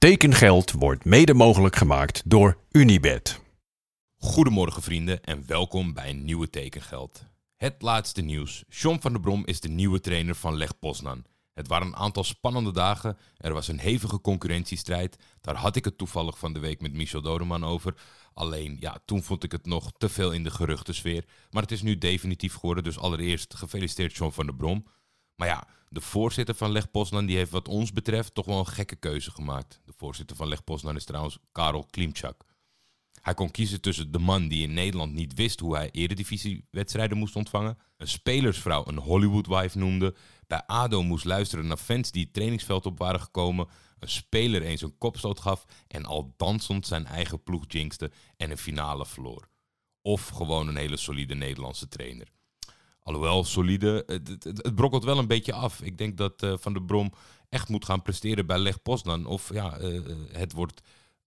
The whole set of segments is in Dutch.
Tekengeld wordt mede mogelijk gemaakt door Unibed. Goedemorgen vrienden en welkom bij een nieuwe Tekengeld. Het laatste nieuws. John van der Brom is de nieuwe trainer van Leg Poznan. Het waren een aantal spannende dagen. Er was een hevige concurrentiestrijd. Daar had ik het toevallig van de week met Michel Dodeman over. Alleen, ja, toen vond ik het nog te veel in de geruchtensfeer. Maar het is nu definitief geworden. Dus allereerst gefeliciteerd John van der Brom. Maar ja, de voorzitter van Leg Poznan die heeft wat ons betreft toch wel een gekke keuze gemaakt. De voorzitter van Leg Poznan is trouwens Karel Klimczak. Hij kon kiezen tussen de man die in Nederland niet wist hoe hij eredivisiewedstrijden moest ontvangen, een spelersvrouw een Hollywood-wife noemde, bij ADO moest luisteren naar fans die het trainingsveld op waren gekomen, een speler eens een kopstoot gaf en al dansend zijn eigen ploeg jinxte en een finale verloor. Of gewoon een hele solide Nederlandse trainer. Alhoewel, solide, het, het, brokkelt wel een beetje af. Ik denk dat uh, Van der Brom echt moet gaan presteren bij Leg Poznan. Of ja, uh, het wordt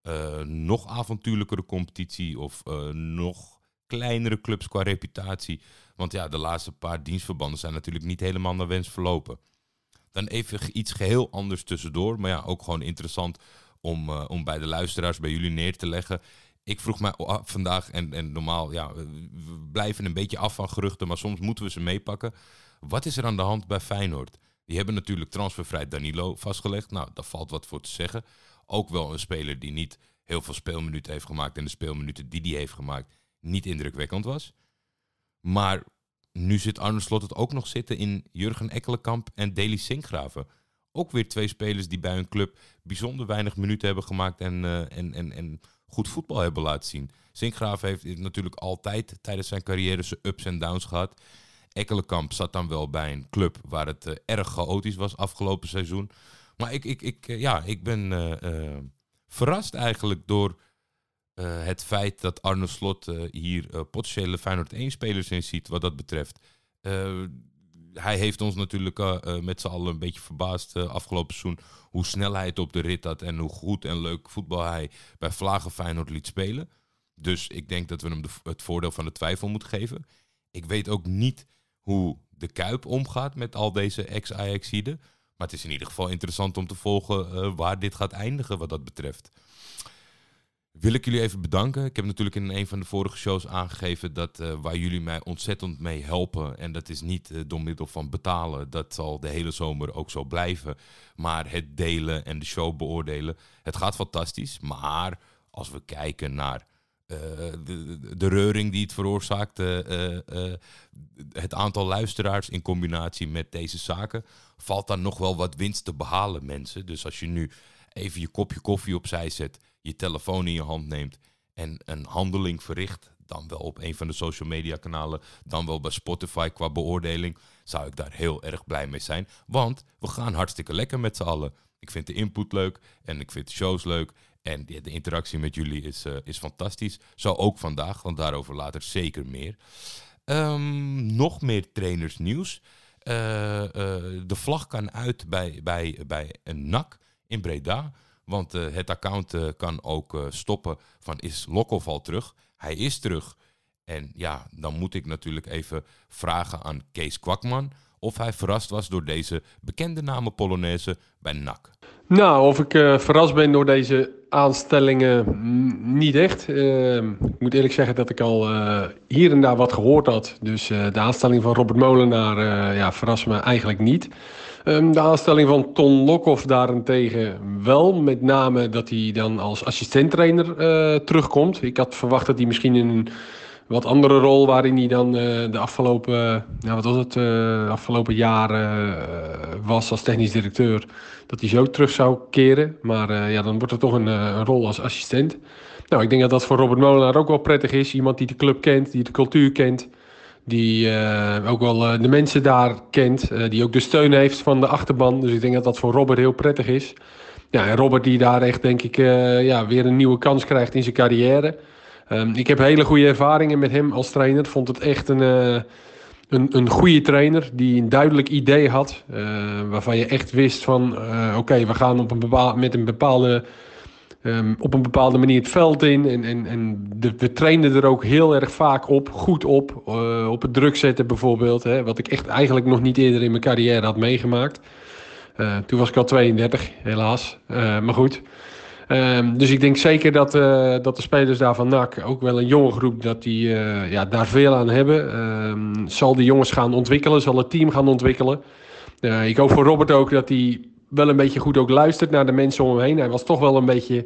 uh, nog avontuurlijkere competitie of nog kleinere clubs qua reputatie. Want ja, de laatste paar dienstverbanden zijn natuurlijk niet helemaal naar wens verlopen. Dan even iets geheel anders tussendoor, maar ja, ook gewoon interessant om, om bij de luisteraars, bij jullie neer te leggen ik vroeg mij vandaag, en, en normaal, ja, we blijven een beetje af van geruchten, maar soms moeten we ze meepakken. Wat is er aan de hand bij Feyenoord? Die hebben natuurlijk transfervrij Danilo vastgelegd. Nou, daar valt wat voor te zeggen. Ook wel een speler die niet heel veel speelminuten heeft gemaakt en de speelminuten die hij heeft gemaakt niet indrukwekkend was. Maar nu zit Arne Slot het ook nog zitten in Jurgen Ekkelenkamp en Deli Sinkgraven. Ook weer twee spelers die bij hun club bijzonder weinig minuten hebben gemaakt en, uh, en, en, en goed voetbal hebben laten zien. Sinkgraaf heeft natuurlijk altijd tijdens zijn carrière zijn ups en downs gehad. Ekkelenkamp zat dan wel bij een club waar het uh, erg chaotisch was afgelopen seizoen. Maar ik, ik, ik, uh, ja, ik ben uh, verrast eigenlijk door het feit dat Arne Slot hier potentiële Feyenoord 1-spelers in ziet wat dat betreft. Hij heeft ons natuurlijk met z'n allen een beetje verbaasd afgelopen seizoen hoe snel hij het op de rit had en hoe goed en leuk voetbal hij bij Vlagen Feyenoord liet spelen. Dus ik denk dat we hem het voordeel van de twijfel moeten geven. Ik weet ook niet hoe de Kuip omgaat met al deze ex-Ajaxiden. Maar het is in ieder geval interessant om te volgen waar dit gaat eindigen wat dat betreft wil ik jullie even bedanken. Ik heb natuurlijk in een van de vorige shows aangegeven dat uh, waar jullie mij ontzettend mee helpen. En dat is niet uh, door middel van betalen. Dat zal de hele zomer ook zo blijven. Maar het delen en de show beoordelen. Het gaat fantastisch. Maar als we kijken naar uh, de, de, reuring die het veroorzaakt. het aantal luisteraars in combinatie met deze zaken. Valt daar nog wel wat winst te behalen, mensen. Dus als je nu even je kopje koffie opzij zet je telefoon in je hand neemt en een handeling verricht, dan wel op een van de social media kanalen, dan wel bij Spotify qua beoordeling, zou ik daar heel erg blij mee zijn. Want we gaan hartstikke lekker met z'n allen. Ik vind de input leuk en ik vind de shows leuk. En de interactie met jullie is, uh, is fantastisch. Zo ook vandaag, want daarover later zeker meer. Um, nog meer trainersnieuws. Uh, de vlag kan uit bij, bij, bij een NAC in Breda. Want uh, het account uh, kan ook uh, stoppen van is Lokhoff al terug? Hij is terug. En ja, dan moet ik natuurlijk even vragen aan Kees Kwakman of hij verrast was door deze bekende namen Polonaise bij NAC. Nou, of ik verrast ben door deze aanstellingen, niet echt. Ehm, ik moet eerlijk zeggen dat ik al hier en daar wat gehoord had. Dus de aanstelling van Robert Molenaar ja, verrast me eigenlijk niet. Um, de aanstelling van Ton Lokhoff daarentegen wel. Met name dat hij dan als assistenttrainer terugkomt. Ik had verwacht dat hij misschien in een wat andere rol... waarin hij dan uh, de afgelopen, nou, wat was het, uh, afgelopen jaren was als technisch directeur... dat hij zo terug zou keren. Maar ja, dan wordt er toch een, een, rol als assistent. Nou, ik denk dat dat voor Robert Molenaar ook wel prettig is. Iemand die de club kent, die de cultuur kent... Die ook wel de mensen daar kent. Die ook de steun heeft van de achterban. Dus ik denk dat dat voor Robert heel prettig is. Ja, en Robert die daar echt denk ik ja, weer een nieuwe kans krijgt in zijn carrière. Um, ik heb hele goede ervaringen met hem als trainer. Vond het echt een, een, een goede trainer die een duidelijk idee had. waarvan je echt wist van oké, okay, we gaan op een met een bepaalde um, op een bepaalde manier het veld in. En, en, en de, we trainden er ook heel erg vaak op, goed op. Op het druk zetten bijvoorbeeld. Hè, wat ik echt eigenlijk nog niet eerder in mijn carrière had meegemaakt. toen was ik al 32, helaas. maar goed. Ehm, dus ik denk zeker dat, dat de spelers daar van NAC, ook wel een jonge groep, dat die ja, daar veel aan hebben. Ehm, zal die jongens gaan ontwikkelen, zal het team gaan ontwikkelen. ik hoop voor Robert ook dat hij wel een beetje goed ook luistert naar de mensen om hem heen. Hij was toch wel een beetje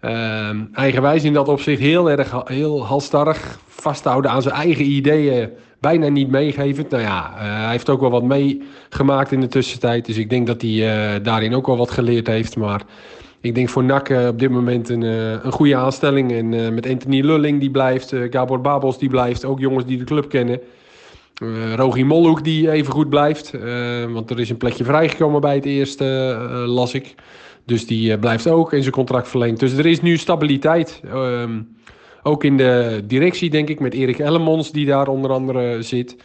uh, eigenwijs in dat opzicht. Heel erg heel halstarrig vasthouden aan zijn eigen ideeën. Bijna niet meegeven. Nou ja, hij heeft ook wel wat meegemaakt in de tussentijd. Dus ik denk dat hij daarin ook wel wat geleerd heeft. Maar ik denk voor NAC uh, op dit moment een, een goede aanstelling. En met Anthony Lulling die blijft. Gabor Babos die blijft. Ook jongens die de club kennen. Uh, Rogi Molhoek die even goed blijft. Want er is een plekje vrijgekomen bij het eerste, uh, las ik. Dus die blijft ook in zijn contract verlengd. Dus er is nu stabiliteit. Ehm, ook in de directie, denk ik, met Erik Ellemons, die daar onder andere zit.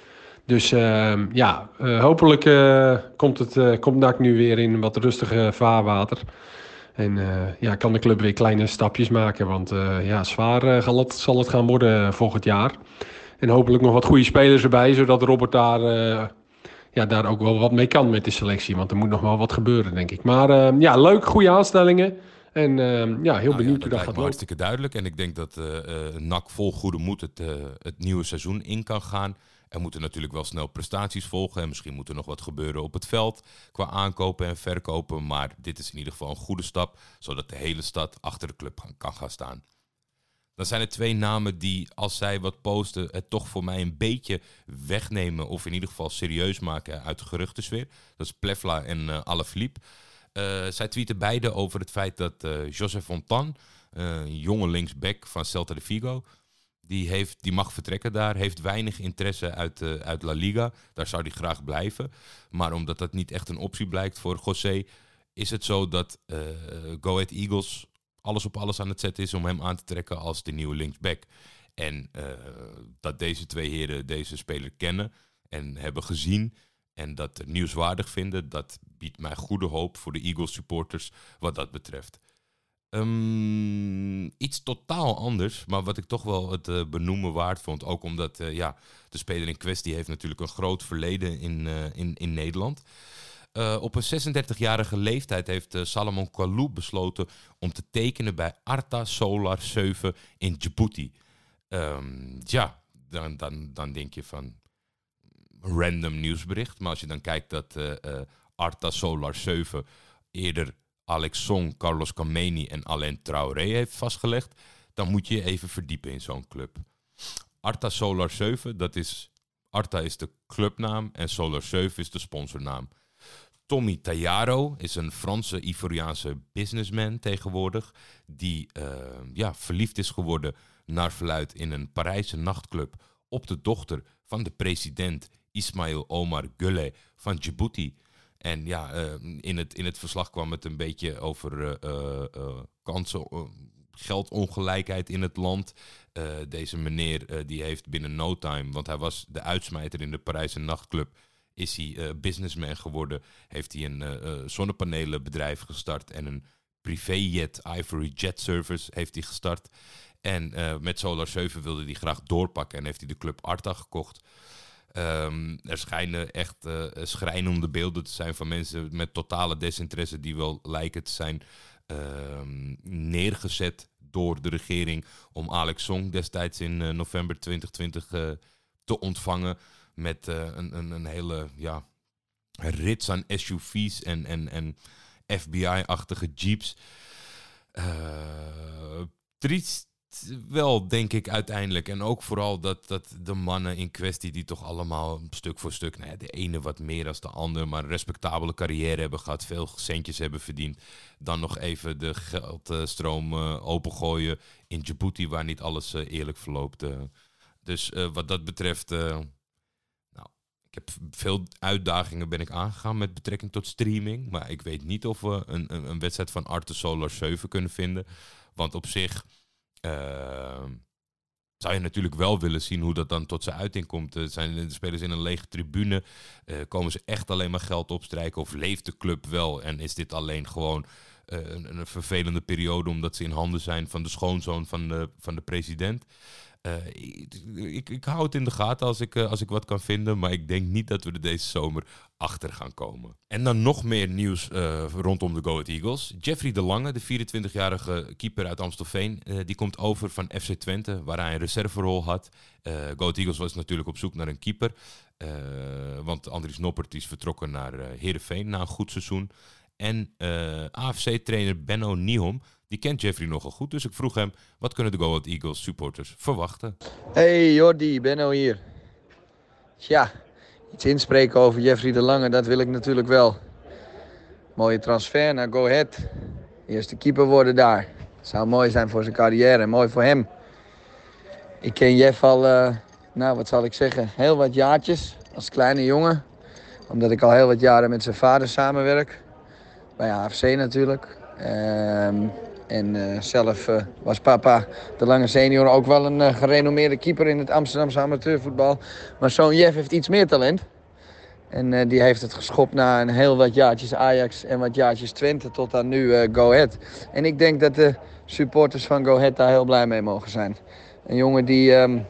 Dus ehm, ja, hopelijk komt, het, komt NAC nu weer in wat rustige vaarwater. En ja, kan de club weer kleine stapjes maken. Want ja, zwaar zal, het, zal het gaan worden volgend jaar. En hopelijk nog wat goede spelers erbij, zodat Robert daar, uh, ja, daar ook wel wat mee kan met de selectie. Want er moet nog wel wat gebeuren, denk ik. Maar uh, ja, leuk, goede aanstellingen. En uh, ja, heel nou, benieuwd ja, hoe dat gaat lopen. hartstikke duidelijk. En ik denk dat NAC vol goede moed het, het nieuwe seizoen in kan gaan. Er moeten natuurlijk wel snel prestaties volgen. En misschien moet er nog wat gebeuren op het veld qua aankopen en verkopen. Maar dit is in ieder geval een goede stap, zodat de hele stad achter de club kan gaan staan. Dan zijn er twee namen die, als zij wat posten, het toch voor mij een beetje wegnemen. Of in ieder geval serieus maken uit de geruchtensfeer. Dat is Plefla en uh, Alaphilippe. Uh, zij tweeten beide over het feit dat uh, Fontan, een jonge linksback van Celta de Vigo, die, heeft, die mag vertrekken daar. Heeft weinig interesse uit, uit La Liga. Daar zou hij graag blijven. Maar omdat dat niet echt een optie blijkt voor José, is het zo dat Go Ahead Eagles alles op alles aan het zetten is om hem aan te trekken als de nieuwe linksback. En uh, dat deze twee heren deze speler kennen en hebben gezien en dat nieuwswaardig vinden, dat biedt mij goede hoop voor de Eagles supporters wat dat betreft. Um, iets totaal anders, maar wat ik toch wel het uh, benoemen waard vond. Ook omdat uh, ja, de speler in kwestie heeft natuurlijk een groot verleden in, in, in Nederland. Op een 36-jarige leeftijd heeft Salomon Kalou besloten om te tekenen bij Arta Solar 7 in Djibouti. Um, ja, dan, dan, dan denk je van random nieuwsbericht. Maar als je dan kijkt dat Arta Solar 7 eerder Alex Song, Carlos Kameni en Alain Traoré heeft vastgelegd, dan moet je je even verdiepen in zo'n club. Arta Solar 7, dat is, Arta is de clubnaam en Solar 7 is de sponsornaam. Tommy Tayaro is een Franse Ivoriaanse businessman tegenwoordig. Die uh, ja, verliefd is geworden naar verluid in een Parijse nachtclub op de dochter van de president Ismail Omar Guelleh van Djibouti. En ja, uh, in, het, in het verslag kwam het een beetje over uh, kansen, geldongelijkheid in het land. deze meneer die heeft binnen no time, want hij was de uitsmijter in de Parijse nachtclub is hij businessman geworden. Heeft hij een zonnepanelenbedrijf gestart en een privéjet, Ivory Jet Service, heeft hij gestart. En met Solar 7 wilde hij graag doorpakken en heeft hij de club Arta gekocht. Um, er schijnen echt uh, schrijnende beelden te zijn van mensen met totale desinteresse die wel lijken te zijn uh, neergezet door de regering om Alex Song destijds in uh, november 2020 te ontvangen met een, een, een, hele ja, rits aan SUV's en, en, en FBI-achtige jeeps. Triest wel, denk ik uiteindelijk. En ook vooral dat, dat de mannen in kwestie, die toch allemaal stuk voor stuk, nou ja, de ene wat meer dan de ander, maar een respectabele carrière hebben gehad, veel centjes hebben verdiend. Dan nog even de geldstroom uh, opengooien in Djibouti, waar niet alles uh, eerlijk verloopt. dus wat dat betreft ik heb veel uitdagingen ben ik aangegaan met betrekking tot streaming. Maar ik weet niet of we een, een, een wedstrijd van Arte Solar 7 kunnen vinden. Want op zich uh, zou je natuurlijk wel willen zien hoe dat dan tot zijn uiting komt. Zijn de spelers in een lege tribune? Uh, komen ze echt alleen maar geld opstrijken? Of leeft de club wel? En is dit alleen gewoon eh, een, een, vervelende periode omdat ze in handen zijn van de schoonzoon van de, van de president? Eh, ik, hou het in de gaten als ik, als ik wat kan vinden. Maar ik denk niet dat we er deze zomer achter gaan komen. En dan nog meer nieuws rondom de Go Ahead Eagles. Jeffrey de Lange, de 24-jarige keeper uit Amstelveen, die komt over van FC Twente, waar hij een reserverol had. Go Ahead Eagles was natuurlijk op zoek naar een keeper. want Andries Noppert is vertrokken naar uh, Heerenveen na een goed seizoen. En AFC-trainer Benno Niehom die kent Jeffrey nogal goed, dus ik vroeg hem wat kunnen de Go Ahead Eagles supporters verwachten. Hey Jordi, Benno hier. Tja, iets inspreken over Jeffrey de Lange, dat wil ik natuurlijk wel. Mooie transfer naar Go Ahead. Eerste keeper worden daar. Zou mooi zijn voor zijn carrière mooi voor hem. Ik ken Jeff al, uh, nou wat zal ik zeggen, heel wat jaartjes als kleine jongen. Omdat ik al heel wat jaren met zijn vader samenwerk. Bij AFC natuurlijk. Ehm en uh, zelf uh, was papa, de lange senior, ook wel een uh, gerenommeerde keeper in het Amsterdamse amateurvoetbal. Maar zo'n Jeff heeft iets meer talent. En die heeft het geschopt na een heel wat jaartjes Ajax en wat jaartjes Twente tot aan nu Go Ahead. En ik denk dat de supporters van Go Ahead daar heel blij mee mogen zijn. Een jongen die, um,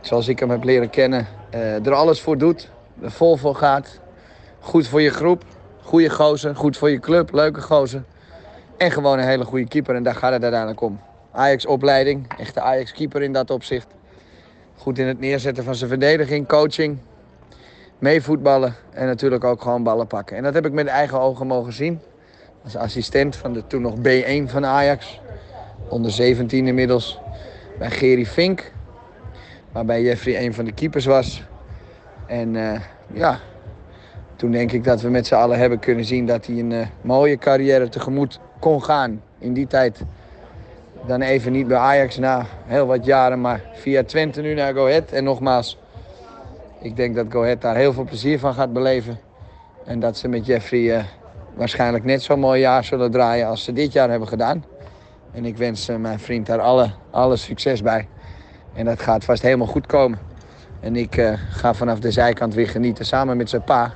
zoals ik hem heb leren kennen, er alles voor doet. Er vol voor gaat. Goed voor je groep. Goede gozer. Goed voor je club. Leuke gozer. En gewoon een hele goede keeper. En daar gaat het uiteindelijk om. Ajax-opleiding. Echte Ajax-keeper in dat opzicht. Goed in het neerzetten van zijn verdediging, coaching. Meevoetballen en natuurlijk ook gewoon ballen pakken. En dat heb ik met eigen ogen mogen zien. Als assistent van de toen nog B1 van Ajax. Onder 17 inmiddels. Bij Gerry Fink. Waarbij Jeffrey een van de keepers was. En uh, ja, toen denk ik dat we met z'n allen hebben kunnen zien dat hij een uh, mooie carrière tegemoet kon gaan in die tijd. Dan even niet bij Ajax na heel wat jaren, maar via Twente nu naar Go Ahead. En nogmaals, ik denk dat Go Ahead daar heel veel plezier van gaat beleven. En dat ze met Jeffrey uh, waarschijnlijk net zo'n mooi jaar zullen draaien als ze dit jaar hebben gedaan. En ik wens uh, mijn vriend daar alle, alle succes bij. En dat gaat vast helemaal goed komen. En ik ga vanaf de zijkant weer genieten samen met zijn pa.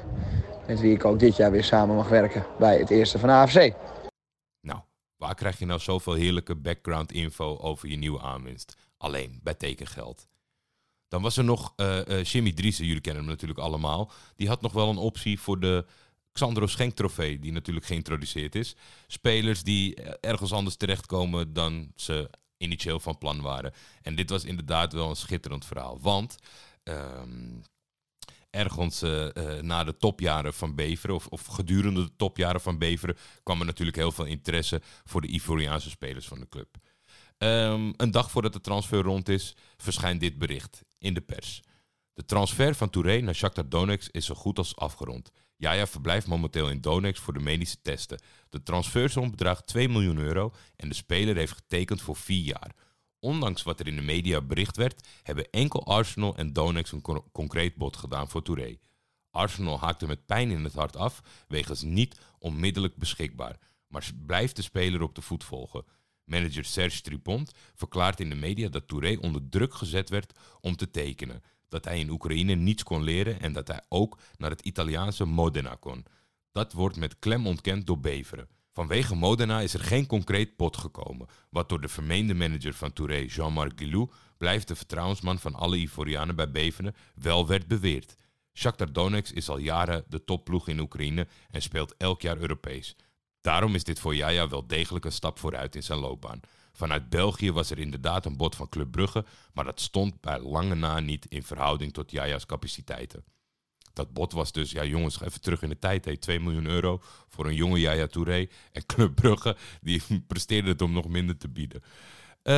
Met wie ik ook dit jaar weer samen mag werken bij het eerste van AFC. Waar krijg je nou zoveel heerlijke background info over je nieuwe aanwinst? Alleen bij tekengeld. Dan was er nog uh, Jimmy Driessen, jullie kennen hem natuurlijk allemaal. Die had nog wel een optie voor de Xandro Schenk trofee, die natuurlijk geïntroduceerd is. Spelers die ergens anders terechtkomen dan ze initieel van plan waren. En dit was inderdaad wel een schitterend verhaal. Want um, ergens uh, na de topjaren van Beveren, of, of, gedurende de topjaren van Beveren, kwam er natuurlijk heel veel interesse voor de Ivoriaanse spelers van de club. Um, een dag voordat de transfer rond is, verschijnt dit bericht in de pers. De transfer van Touré naar Shakhtar Donetsk is zo goed als afgerond. Jaja verblijft momenteel in Donetsk voor de medische testen. De transfersom bedraagt 2 miljoen euro en de speler heeft getekend voor 4 jaar. Ondanks wat er in de media bericht werd, hebben enkel Arsenal en Donex een concreet bod gedaan voor Touré. Arsenal haakte met pijn in het hart af, wegens niet onmiddellijk beschikbaar, maar blijft de speler op de voet volgen. Manager Serge Tripont verklaart in de media dat Touré onder druk gezet werd om te tekenen, dat hij in Oekraïne niets kon leren en dat hij ook naar het Italiaanse Modena kon. Dat wordt met klem ontkend door Beveren. Vanwege Modena is er geen concreet pot gekomen, wat door de vermeende manager van Touré, Jean-Marc Guillou, blijft de vertrouwensman van alle Ivorianen bij Bevenen, wel werd beweerd. Shakhtar Donetsk is al jaren de topploeg in Oekraïne en speelt elk jaar Europees. Daarom is dit voor Jaja wel degelijk een stap vooruit in zijn loopbaan. Vanuit België was er inderdaad een bod van Club Brugge, maar dat stond bij lange na niet in verhouding tot Jaja's capaciteiten dat bot was dus, ja jongens, even terug in de tijd. Hey, 2 miljoen euro voor een jonge Jaya Touré. En Club Brugge, die presteerde het om nog minder te bieden. Uh,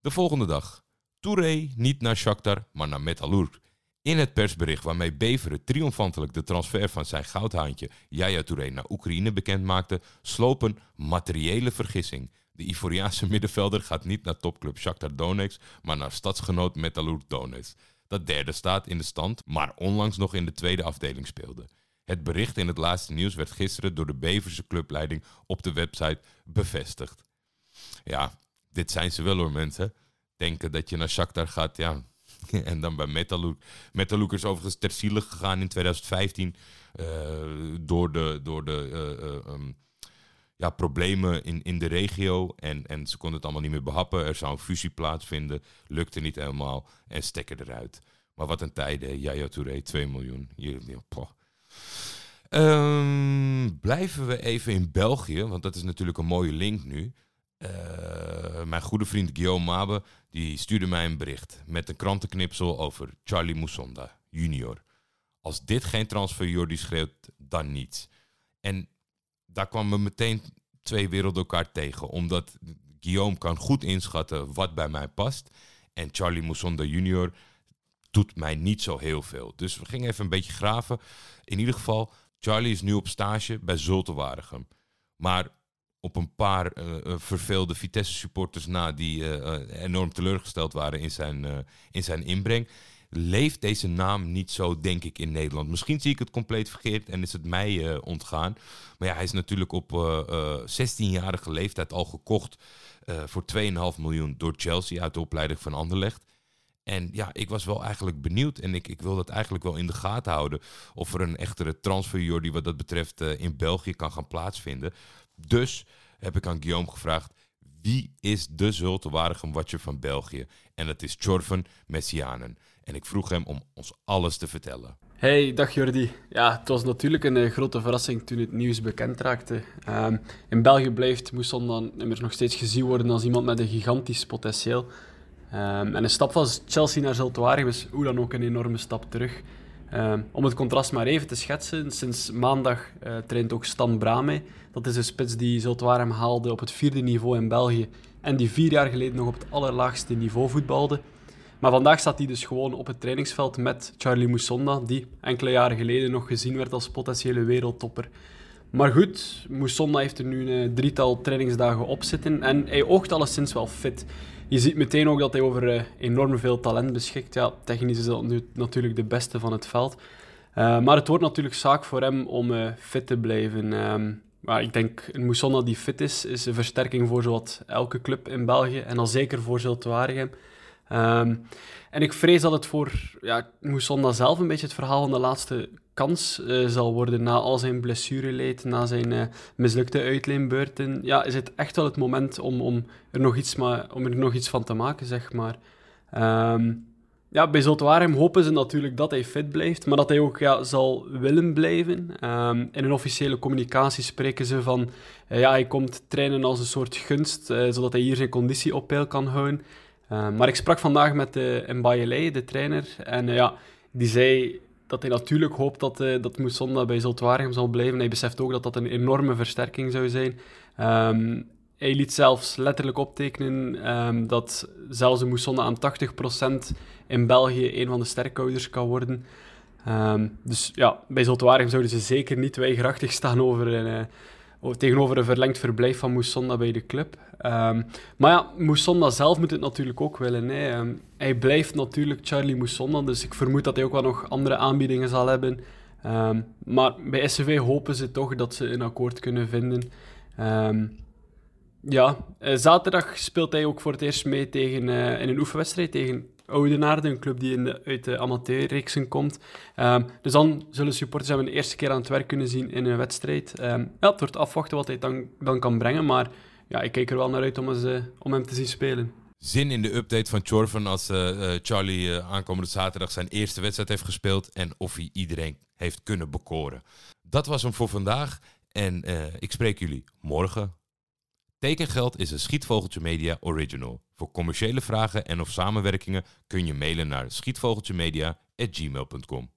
de volgende dag. Touré niet naar Shakhtar, maar naar Metalurg. In het persbericht waarmee Beveren triomfantelijk de transfer van zijn goudhaantje Jaya Touré naar Oekraïne bekend maakte, sloop een materiële vergissing. De Ivoriaanse middenvelder gaat niet naar topclub Shakhtar Donetsk, maar naar stadsgenoot Metalurg Donetsk dat derde staat in de stand, maar onlangs nog in de tweede afdeling speelde. Het bericht in het laatste nieuws werd gisteren door de Beverse clubleiding op de website bevestigd. Ja, dit zijn ze wel hoor mensen. Denken dat je naar Shakhtar gaat, ja. en dan bij Metalurg. Metalurg is overigens ter ziele gegaan in 2015 uh, eh, door de, door de uh, um, ja, problemen in, in de regio. En, en ze konden het allemaal niet meer behappen. Er zou een fusie plaatsvinden. Lukte niet helemaal. En stekken eruit. Maar wat een tijden. Yaya Touré, 2 miljoen. Je, Ehm, blijven we even in België, want dat is natuurlijk een mooie link nu. Uh, mijn goede vriend Guillaume Mabe die stuurde mij een bericht met een krantenknipsel over Charlie Moussonda junior. Als dit geen transfer Jordi schreeuwt, dan niets. En daar kwamen meteen twee werelden elkaar tegen, omdat Guillaume kan goed inschatten wat bij mij past. En Charlie Moussonda junior doet mij niet zo heel veel. Dus we gingen even een beetje graven. In ieder geval, Charlie is nu op stage bij Zulte Waregem. Maar op een paar uh, verveelde Vitesse-supporters na die uh, enorm teleurgesteld waren in zijn, in zijn inbreng, leeft deze naam niet zo, denk ik, in Nederland. Misschien zie ik het compleet verkeerd en is het mij ontgaan. Maar ja, hij is natuurlijk op 16-jarige leeftijd al gekocht voor 2,5 miljoen door Chelsea uit de opleiding van Anderlecht. En ja, ik was wel eigenlijk benieuwd en ik, ik wil dat eigenlijk wel in de gaten houden. Of er een echtere transfer die wat dat betreft uh, in België kan gaan plaatsvinden. Dus heb ik aan Guillaume gevraagd, wie is de Zulte Waregem van België? En dat is Jorven Messianen. En ik vroeg hem om ons alles te vertellen. Hey, dag Jordi. Ja, het was natuurlijk een uh, grote verrassing toen het nieuws bekend raakte. Uh, in België blijft Mousson dan immers nog steeds gezien worden als iemand met een gigantisch potentieel. Um, en een stap van Chelsea naar Zultuarium is hoe dan ook een enorme stap terug. Um, om het contrast maar even te schetsen, sinds maandag uh, traint ook Stan Brame. Dat is een spits die Zultuarium haalde op het vierde niveau in België en die vier jaar geleden nog op het allerlaagste niveau voetbalde. Maar vandaag staat hij dus gewoon op het trainingsveld met Charlie Moussonda, die enkele jaren geleden nog gezien werd als potentiële wereldtopper. Maar goed, Moussonda heeft er nu een drietal trainingsdagen op zitten en hij oogt alleszins wel fit je ziet meteen ook dat hij over uh, enorm veel talent beschikt. Ja, technisch is dat nu natuurlijk de beste van het veld. Uh, maar het wordt natuurlijk zaak voor hem om uh, fit te blijven. Um, maar ik denk, een Moussonna die fit is, is een versterking voor zowat elke club in België. En dan zeker voor Zulte Waregem. Um, en ik vrees dat het voor ja, Moussonna zelf een beetje het verhaal van de laatste kans uh, zal worden na al zijn blessureleed, na zijn uh, mislukte uitleenbeurten. Ja, is het echt wel het moment om, om, er, nog iets maar, om er nog iets van te maken, zeg maar. Um, ja, bij Zoltwaarhem hopen ze natuurlijk dat hij fit blijft, maar dat hij ook ja, zal willen blijven. Um, in een officiële communicatie spreken ze van, uh, ja, hij komt trainen als een soort gunst, zodat hij hier zijn conditie op peil kan houden. Uh, maar ik sprak vandaag met de Mbayele, de trainer, en ja, die zei dat hij natuurlijk hoopt dat, uh, dat Moussonda bij Zultwaregem zal blijven. Hij beseft ook dat dat een enorme versterking zou zijn. Um, hij liet zelfs letterlijk optekenen um, dat zelfs een Moussonda aan 80% in België een van de sterkhouders kan worden. Um, dus ja, bij Zultwaregem zouden ze zeker niet weigerachtig staan over een, uh, tegenover een verlengd verblijf van Moussonda bij de club. Um, maar ja, Moussonda zelf moet het natuurlijk ook willen. Um, hij blijft natuurlijk Charlie Moussonda, dus ik vermoed dat hij ook wel nog andere aanbiedingen zal hebben. Um, maar bij SCV hopen ze toch dat ze een akkoord kunnen vinden. Ja, uh, zaterdag speelt hij ook voor het eerst mee tegen, uh, in een oefenwedstrijd tegen Oudenaarde, een club die in de, uit de amateurreeksen komt. Um, dus dan zullen supporters hem de eerste keer aan het werk kunnen zien in een wedstrijd. Um, ja, het wordt afwachten wat hij dan, dan kan brengen, maar ja, ik kijk er wel naar uit om, eens, uh, om hem te zien spelen. Zin in de update van Chorven als Charlie aankomende zaterdag zijn eerste wedstrijd heeft gespeeld en of hij iedereen heeft kunnen bekoren. Dat was hem voor vandaag en ik spreek jullie morgen. Tekengeld is een Schietvogeltje Media original. Voor commerciële vragen en of samenwerkingen kun je mailen naar schietvogeltjemedia.gmail.com.